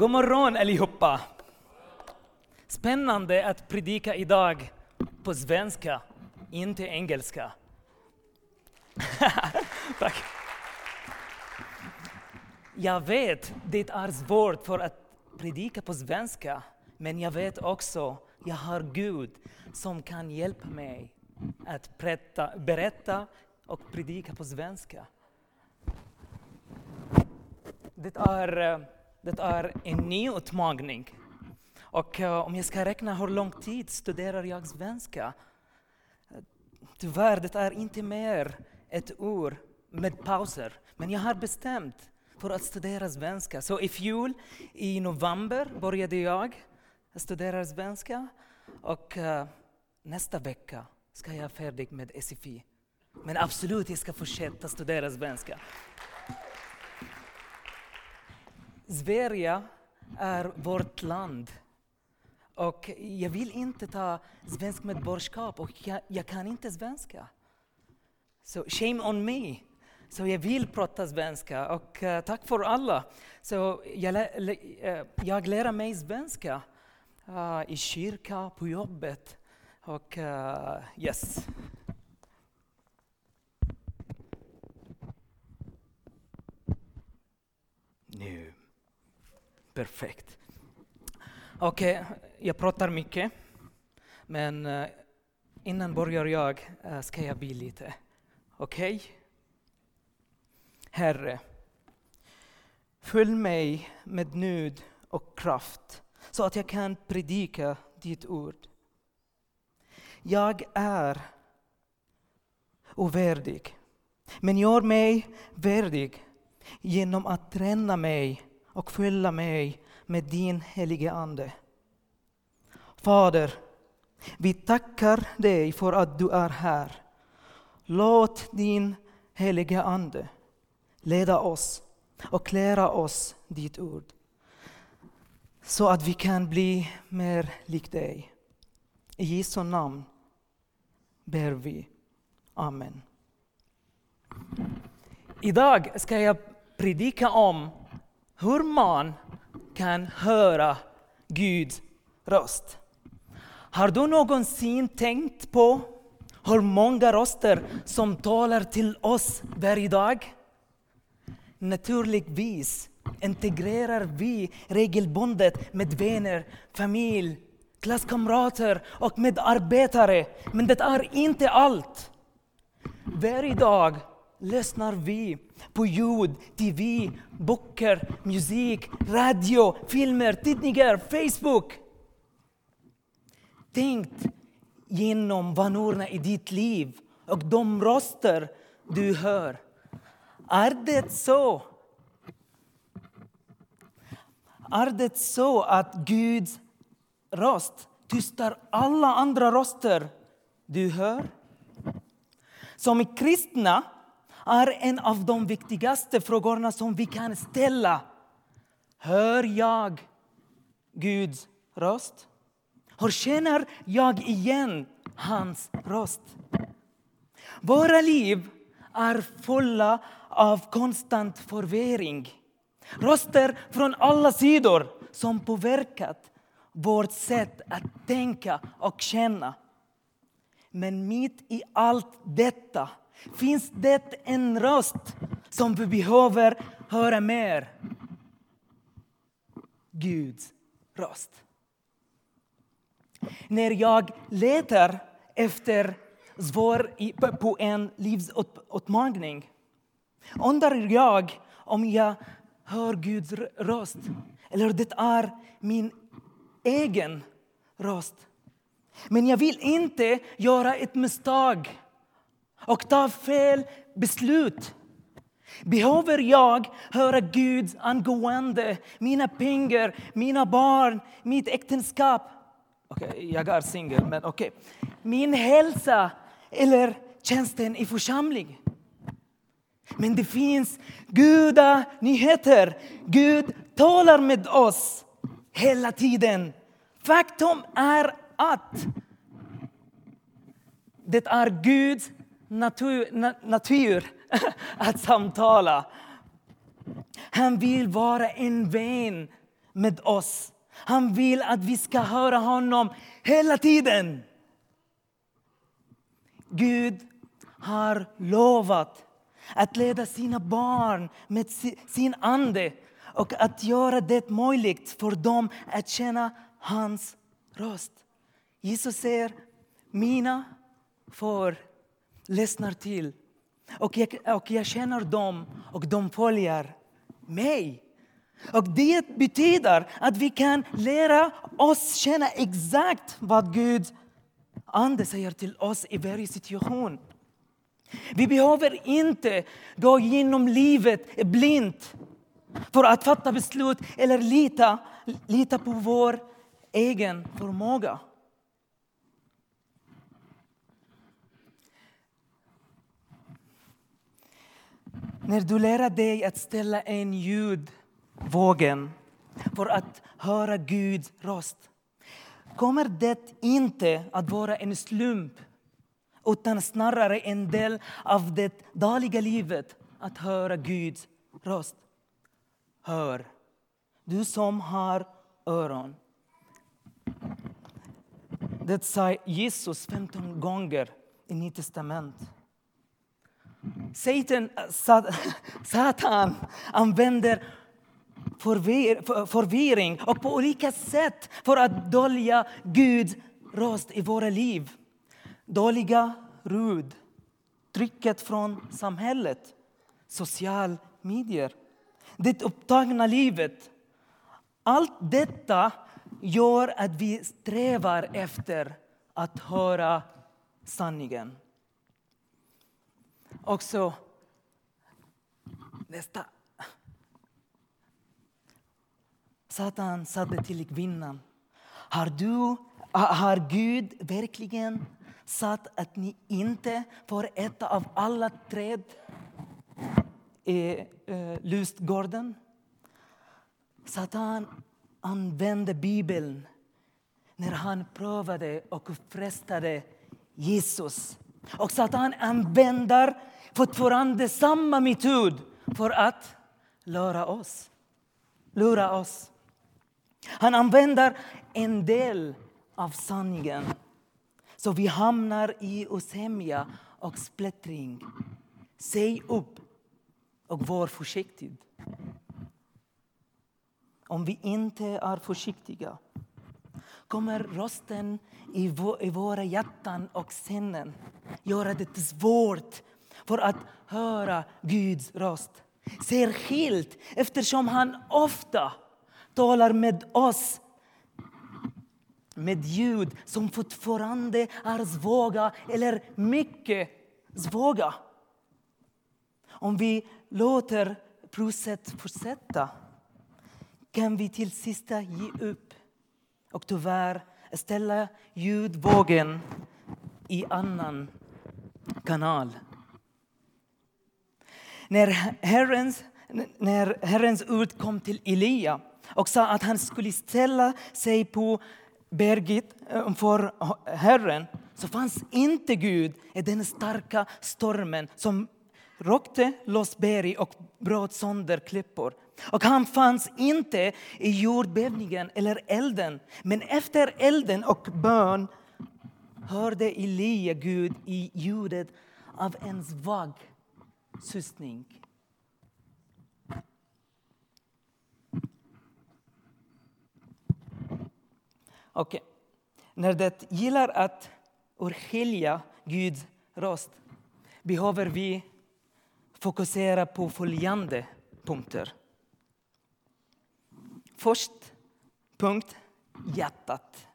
God morgon allihopa! Spännande att predika idag på svenska, inte engelska. Tack. Jag vet, det är svårt för att predika på svenska, men jag vet också, jag har Gud som kan hjälpa mig att berätta, berätta och predika på svenska. Det är, eh, det är en ny utmaning. Och eh, om jag ska räkna hur lång tid studerar jag svenska? Tyvärr, det är inte mer ett år med pauser. Men jag har bestämt för att studera svenska. Så i fjol, i november, började jag studera svenska. Och uh, nästa vecka ska jag vara färdig med SFI. Men absolut, jag ska fortsätta studera svenska. Sverige är vårt land. Och jag vill inte ta svensk medborgarskap och jag, jag, kan inte svenska. Så shame on me. Så jag vill prata svenska och uh, tack för alla. Så jag, uh, jag lär mig svenska uh, i kyrka, på jobbet och yes. Nu. Perfekt. Okej, okay, jag pratar mycket. Men eh, innan börjar jag eh, ska jag be lite. Okej? Okay? Herre, följ mig med nöd och kraft så att jag kan predika ditt ord. Jag är ovärdig, men gör mig värdig genom att träna mig och fylla mig med din helige Ande. Fader, vi tackar dig för att du är här. Låt din helige Ande leda oss och lära oss ditt ord så att vi kan bli mer lik dig. I Jesu namn ber vi. Amen. Idag ska jag predika om hur man kan höra Guds röst. Har du någonsin tänkt på hur många röster som talar till oss varje dag? Naturligtvis integrerar vi regelbundet med vänner, familj, klasskamrater och medarbetare. Men det är inte allt. Varje dag lyssnar vi på ljud, TV, böcker, musik, radio, filmer, tidningar, Facebook. Tänk genom vanorna i ditt liv och de röster du hör. Är det så? Är det så att Guds röst tystar alla andra röster du hör? Som kristna är en av de viktigaste frågorna som vi kan ställa. Hör jag Guds röst? Hur känner jag igen hans röst? Våra liv är fulla av konstant förvirring. Röster från alla sidor som påverkat vårt sätt att tänka och känna. Men mitt i allt detta finns det en röst som vi behöver höra mer. Guds röst. När jag letar efter svar på en livsutmaning undrar jag om jag hör Guds röst eller det är min egen röst. Men jag vill inte göra ett misstag och ta fel beslut. Behöver jag höra Gud angående mina pengar, mina barn, mitt äktenskap? Okay, jag är singel, men okej. Okay. Min hälsa eller tjänsten i församling. Men det finns goda nyheter. Gud talar med oss hela tiden. Faktum är att det är Guds natur, natur att samtala. Han vill vara en vän med oss. Han vill att vi ska höra honom hela tiden. Gud har lovat att leda sina barn med sin ande och att göra det möjligt för dem att känna hans röst. Jesus säger, mina får lyssnar till och jag, och jag känner dem och de följer mig. Och det betyder att vi kan lära oss känna exakt vad Gud ande säger till oss i varje situation. Vi behöver inte gå genom livet blint för att fatta beslut eller lita, lita på vår egen förmåga. När du lär dig att ställa en ljudvågen för att höra Guds röst kommer det inte att vara en slump utan snarare en del av det dagliga livet att höra Guds röst. Hör, du som har öron. Det sa Jesus 15 gånger i Nya testamentet. Satan, Satan använder förvir, förvirring och på olika sätt för att dölja Guds röst i våra liv. Dåliga rud, trycket från samhället, social medier, det upptagna livet. Allt detta gör att vi strävar efter att höra sanningen. Och så nästa. Satan sade till kvinnan, har, du, har Gud verkligen sagt att ni inte får äta av alla träd i eh, lustgården? Satan använde Bibeln när han prövade och frestade Jesus. Och Satan använder fortfarande samma metod för att lura oss. Lura oss. Han använder en del av sanningen så vi hamnar i osämja och splittring. Säg upp och var försiktig. Om vi inte är försiktiga kommer rösten i våra hjärtan och sinnen göra det svårt för att höra Guds röst. Särskilt eftersom han ofta talar med oss med ljud som fortfarande är svaga eller mycket svaga. Om vi låter processet fortsätta kan vi till sist ge upp och tyvärr ställa ljudvågen i annan kanal. När Herrens, när Herrens ord kom till Elia och sa att han skulle ställa sig på berget eh, för Herren så fanns inte Gud i den starka stormen som rockte loss berg och bröt sönder klippor. Och han fanns inte i jordbävningen eller elden. Men efter elden och bön hörde Elia Gud i ljudet av en svag systning. Okay. När det gillar att urskilja Guds röst behöver vi fokusera på följande punkter. Först punkt, hjärtat.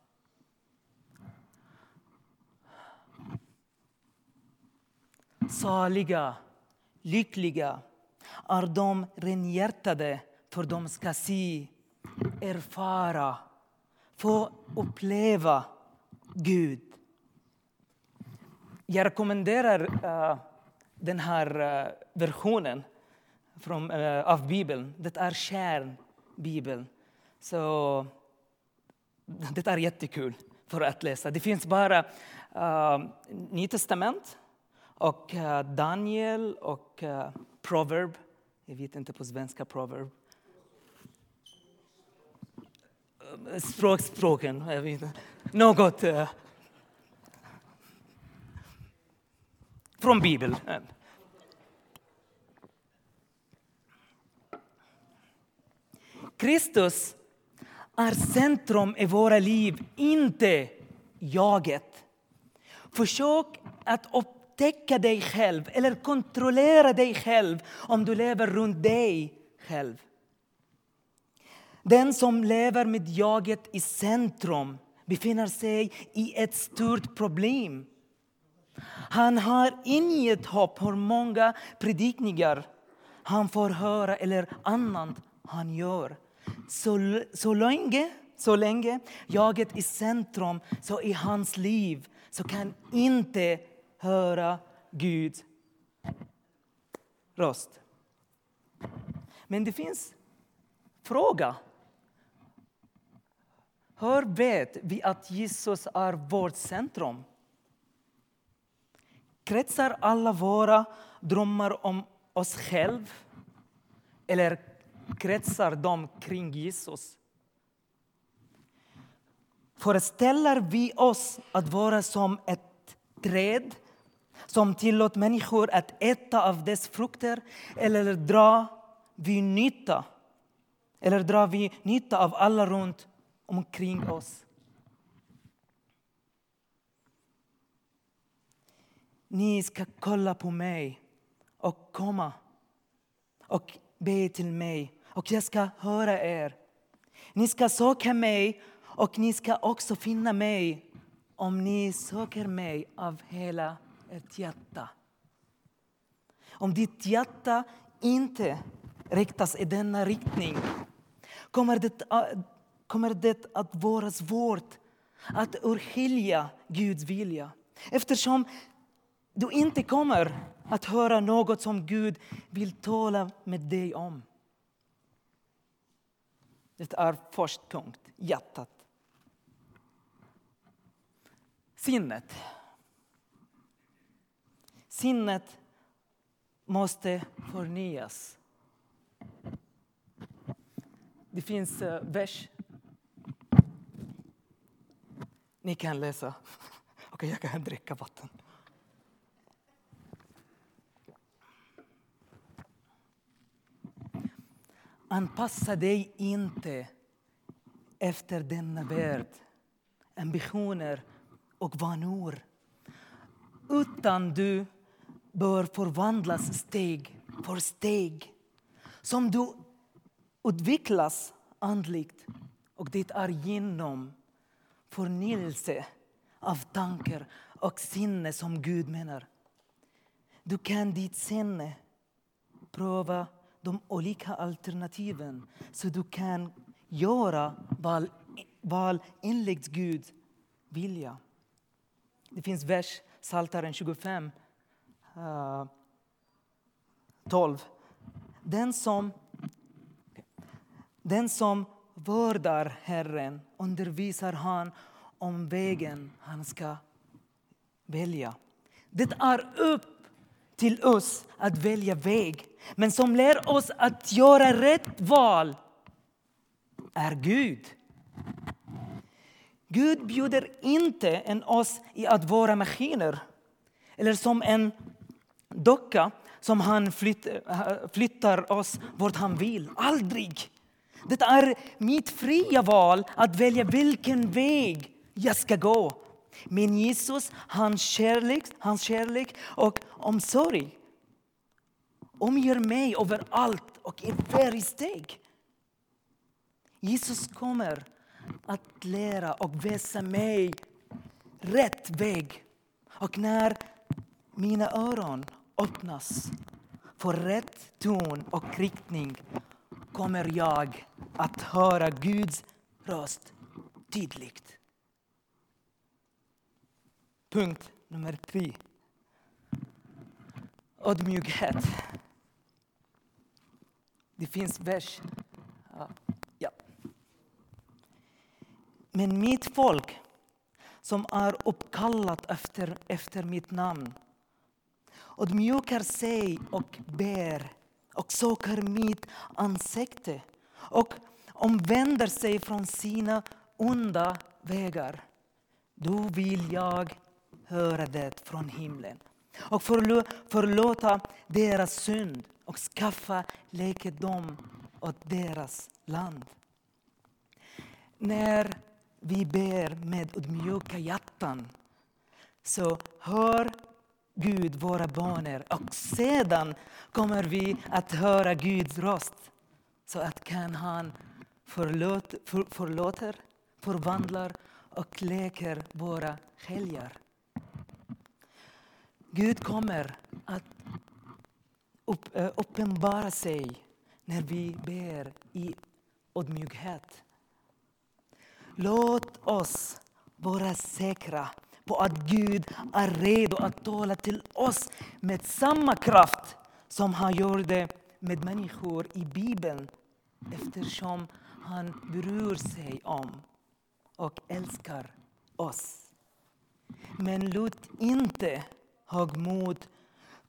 Saliga, lyckliga är de renhjärtade för de ska se, erfara, få uppleva Gud. Jag rekommenderar uh, den här uh, versionen från, uh, av Bibeln. Det är kärnbibeln. Så det är jättekul för att läsa. Det finns bara uh, Nya testament och uh, Daniel och uh, Proverb. Jag vet inte på svenska proverb. språkspråken. Något uh, från Bibeln. Kristus är centrum i våra liv, inte jaget. Försök att upptäcka dig själv eller kontrollera dig själv om du lever runt dig själv. Den som lever med jaget i centrum befinner sig i ett stort problem. Han har inget hopp hur många predikningar han får höra eller annat han gör. Så, så, länge, så länge jaget i centrum så i hans liv så kan inte höra Guds röst. Men det finns fråga. Hur vet vi att Jesus är vårt centrum? Kretsar alla våra drömmar om oss själva? Eller kretsar de kring Jesus? Föreställer vi oss att vara som ett träd som tillåter människor att äta av dess frukter eller drar vi nytta eller drar vi nytta av alla runt omkring oss? Ni ska kolla på mig och komma och be till mig och jag ska höra er. Ni ska söka mig och ni ska också finna mig om ni söker mig av hela ert hjärta. Om ditt hjärta inte riktas i denna riktning kommer det, kommer det att vara svårt att urskilja Guds vilja eftersom du inte kommer att höra något som Gud vill tala med dig om. Det är första punkt, hjärtat. Sinnet. Sinnet måste förnyas. Det finns eh, vers. Ni kan läsa. Okej, okay, jag kan dricka vatten. Anpassa dig inte efter denna värld, ambitioner och vanor. Utan du bör förvandlas steg för steg. Som du utvecklas andligt och det är genom förnyelse av tankar och sinne som Gud menar. Du kan ditt sinne pröva de olika alternativen så du kan göra val, val enligt Guds vilja. Det finns vers, Psaltaren 25, uh, 12. Den som, den som vördar Herren undervisar han om vägen han ska välja. Det är upp till oss att välja väg. Men som lär oss att göra rätt val är Gud. Gud bjuder inte en oss i att vara maskiner eller som en docka som han flyttar oss vart han vill. Aldrig! Det är mitt fria val att välja vilken väg jag ska gå. Men Jesus, hans kärlek, hans kärlek och omsorg omger mig överallt och i varje steg. Jesus kommer att lära och visa mig rätt väg. Och när mina öron öppnas för rätt ton och riktning kommer jag att höra Guds röst tydligt. Punkt nummer tre. Ödmjukhet. Det finns vers. Ja. Men mitt folk som är uppkallat efter, efter mitt namn ödmjukar sig och ber och söker mitt ansikte och omvänder sig från sina onda vägar, då vill jag höra det från himlen och förlåta deras synd och skaffa läkedom åt deras land. När vi ber med ödmjuka hjärtan så hör Gud våra böner och sedan kommer vi att höra Guds röst så att kan han förlåt, för, förlåter, förvandlar och läker våra helger. Gud kommer att upp, eh, uppenbara sig när vi ber i ödmjukhet. Låt oss vara säkra på att Gud är redo att tala till oss med samma kraft som han gjorde med människor i Bibeln eftersom han bryr sig om och älskar oss. Men låt inte högmod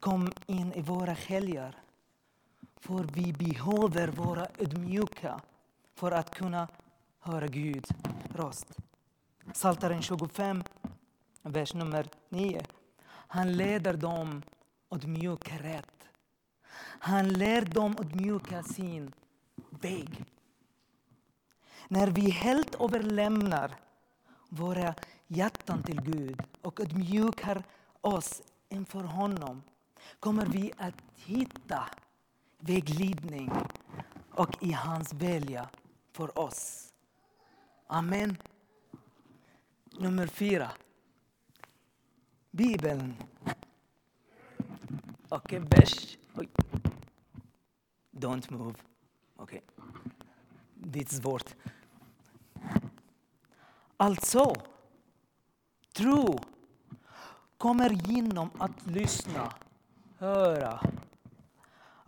kom in i våra helger. För vi behöver vara ödmjuka för att kunna höra Guds röst. Psaltaren 25, vers nummer 9. Han leder dem ödmjuka rätt. Han lär dem ödmjuka sin väg. När vi helt överlämnar våra hjärtan till Gud och ödmjukar oss inför honom kommer vi att hitta vägledning och i hans vilja för oss. Amen. Nummer fyra. Bibeln. Okej, okay, bärs. Don't move. Okej. Okay. Det är svårt. Alltså, tro kommer genom att lyssna, höra.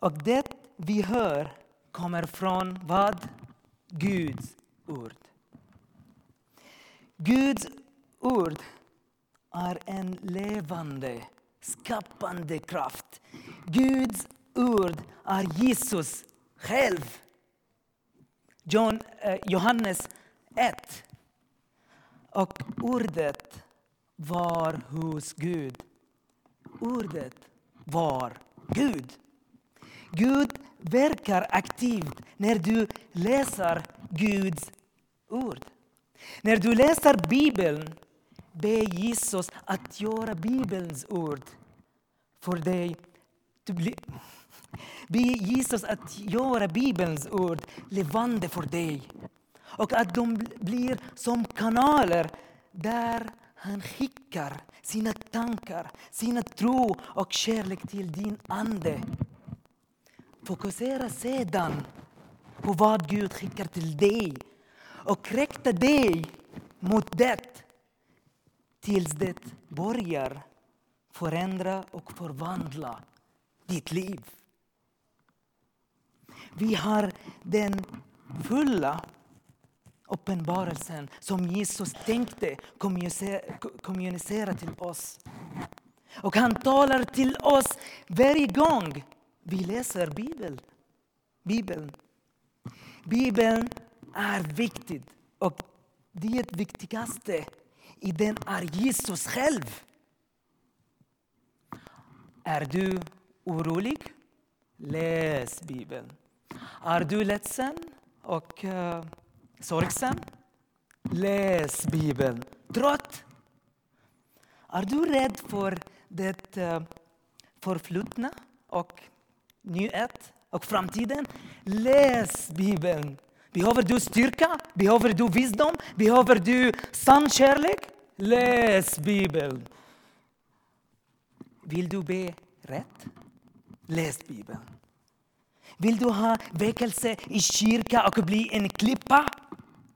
Och det vi hör kommer från vad? Guds ord. Guds ord är en levande, skapande kraft. Guds ord är Jesus själv. John, eh, Johannes 1. Och ordet var hos Gud. Ordet var Gud. Gud verkar aktivt när du läser Guds ord. När du läser Bibeln, be Jesus att göra Bibelns ord för dig. Be Jesus att göra Bibelns ord levande för dig. Och att de blir som kanaler där han skickar sina tankar, sina tro och kärlek till din ande. Fokusera sedan på vad Gud skickar till dig och rikta dig mot det tills det börjar förändra och förvandla ditt liv. Vi har den fulla uppenbarelsen som Jesus tänkte kommunicera till oss. Och han talar till oss varje gång vi läser Bibeln. Bibeln. Bibeln är viktig och det viktigaste i den är Jesus själv. Är du orolig? Läs Bibeln. Är du ledsen och uh, sorgsen? Läs Bibeln. Trött? Är du rädd för det eh, förflutna och nuet och framtiden? Läs Bibeln. Behöver du styrka? Behöver du visdom? Behöver du sann kärlek? Läs Bibeln. Vill du be rätt? Läs Bibeln. Vill du ha väckelse i kyrka och bli en klippa?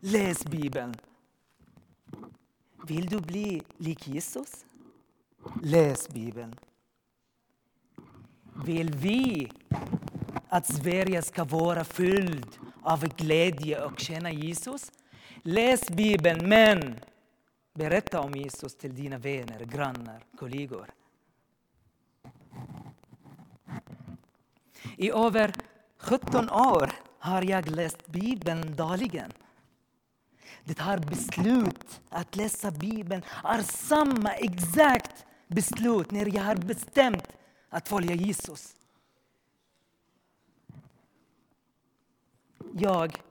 Läs Bibeln. Vill du bli lik Jesus? Läs Bibeln. Vill vi att Sverige ska vara fylld av glädje och känna Jesus? Läs Bibeln, men berätta om Jesus till dina vänner, grannar, kollegor. I över 17 år har jag läst Bibeln dagligen. Det här beslut att läsa Bibeln är samma exakt beslut när jag har bestämt att följa Jesus. Jag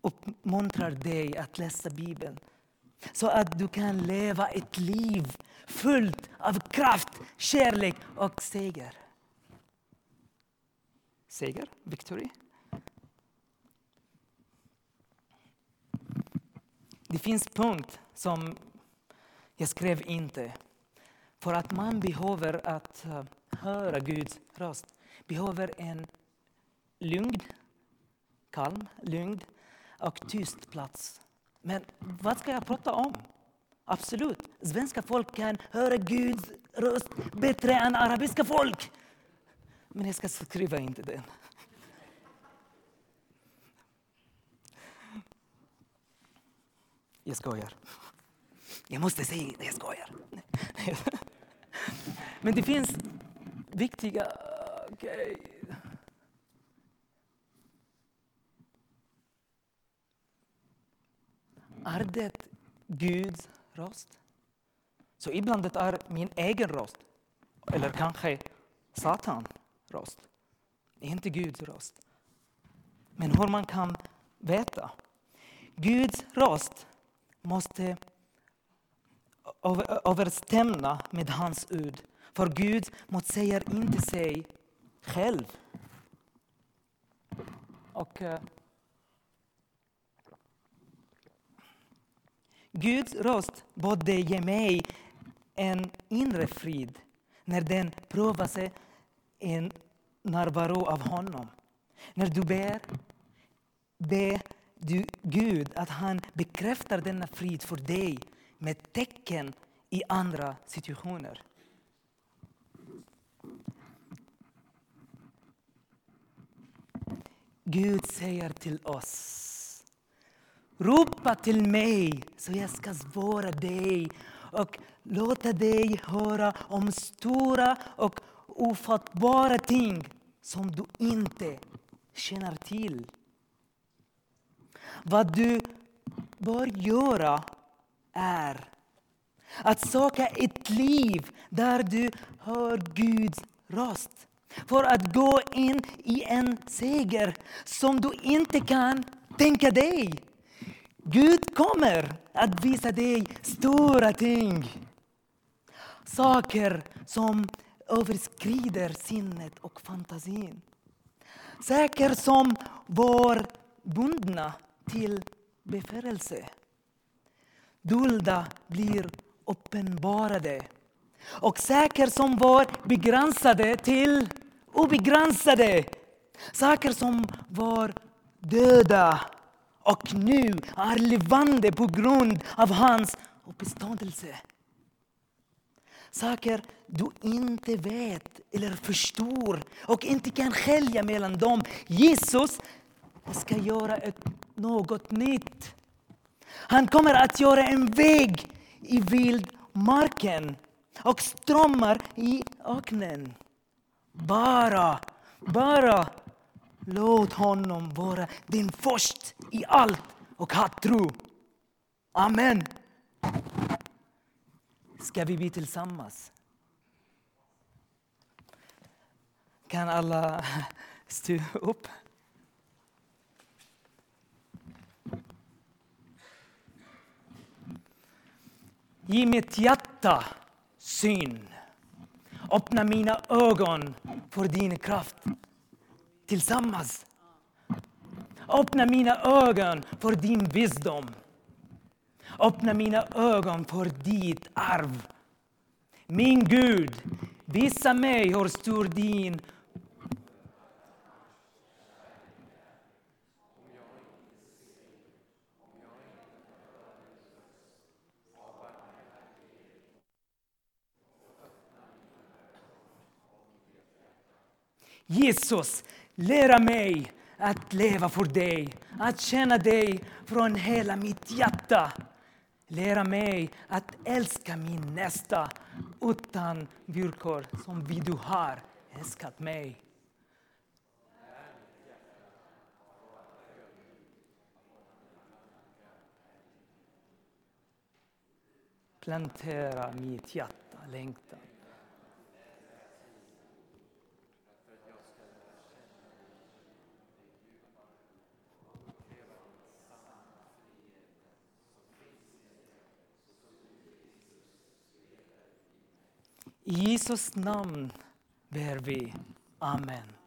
uppmuntrar dig att läsa Bibeln så att du kan leva ett liv fullt av kraft, kärlek och seger. Seger? Victory? Det finns punkt som jag skrev inte. För att man behöver att eh, höra Guds röst. Behöver en lugn, kalm, lugn och tyst plats. Men vad ska jag prata om? Absolut, svenska folk kan höra Guds röst bättre än arabiska folk. Men jag ska skriva inte den. Jag skojar. Jag måste säga det, jag skojar. Men det finns viktiga Okay. Är det Guds röst? Så ibland det är min egen röst. Eller kanske satans röst. Det är inte Guds röst. Men hur man kan veta. Guds röst måste överstämma med hans ord. För Gud motsäger inte sig själv. Och, uh, Guds röst borde ge mig en inre frid när den prövas i en närvaro av honom. När du ber, be du Gud att han bekräftar denna frid för dig med tecken i andra situationer. Gud säger till oss Ropa till mig så jag ska svara dig och låta dig höra om stora och ofattbara ting som du inte känner till. Vad du bör göra är att söka ett liv där du hör Guds röst för att gå in i en seger som du inte kan tänka dig. Gud kommer att visa dig stora ting. Saker som överskrider sinnet och fantasin. Saker som var bundna till befrielse. Dolda blir uppenbarade. Och saker som var begränsade till obegränsade. Saker som var döda och nu är levande på grund av hans uppståndelse. Saker du inte vet eller förstår och inte kan skilja mellan dem. Jesus jag ska göra ett, något nytt. Han kommer att göra en väg i vildmarken och strömmar i öknen. Bara, bara låt honom vara din först i allt och ha tro. Amen. Ska vi bli tillsammans? Kan alla stå upp? Ge mitt hjärta syn. Öppna mina ögon för din kraft. Tillsammans. Öppna mina ögon för din visdom. Öppna mina ögon för ditt arv. Min Gud, visa mig hur stor din Jesus, lära mig att leva för dig, att känna dig från hela mitt hjärta. Lära mig att älska min nästa utan villkor som vi du har älskat mig. Plantera mitt hjärta längtan Jesus namn ber vi. Amen.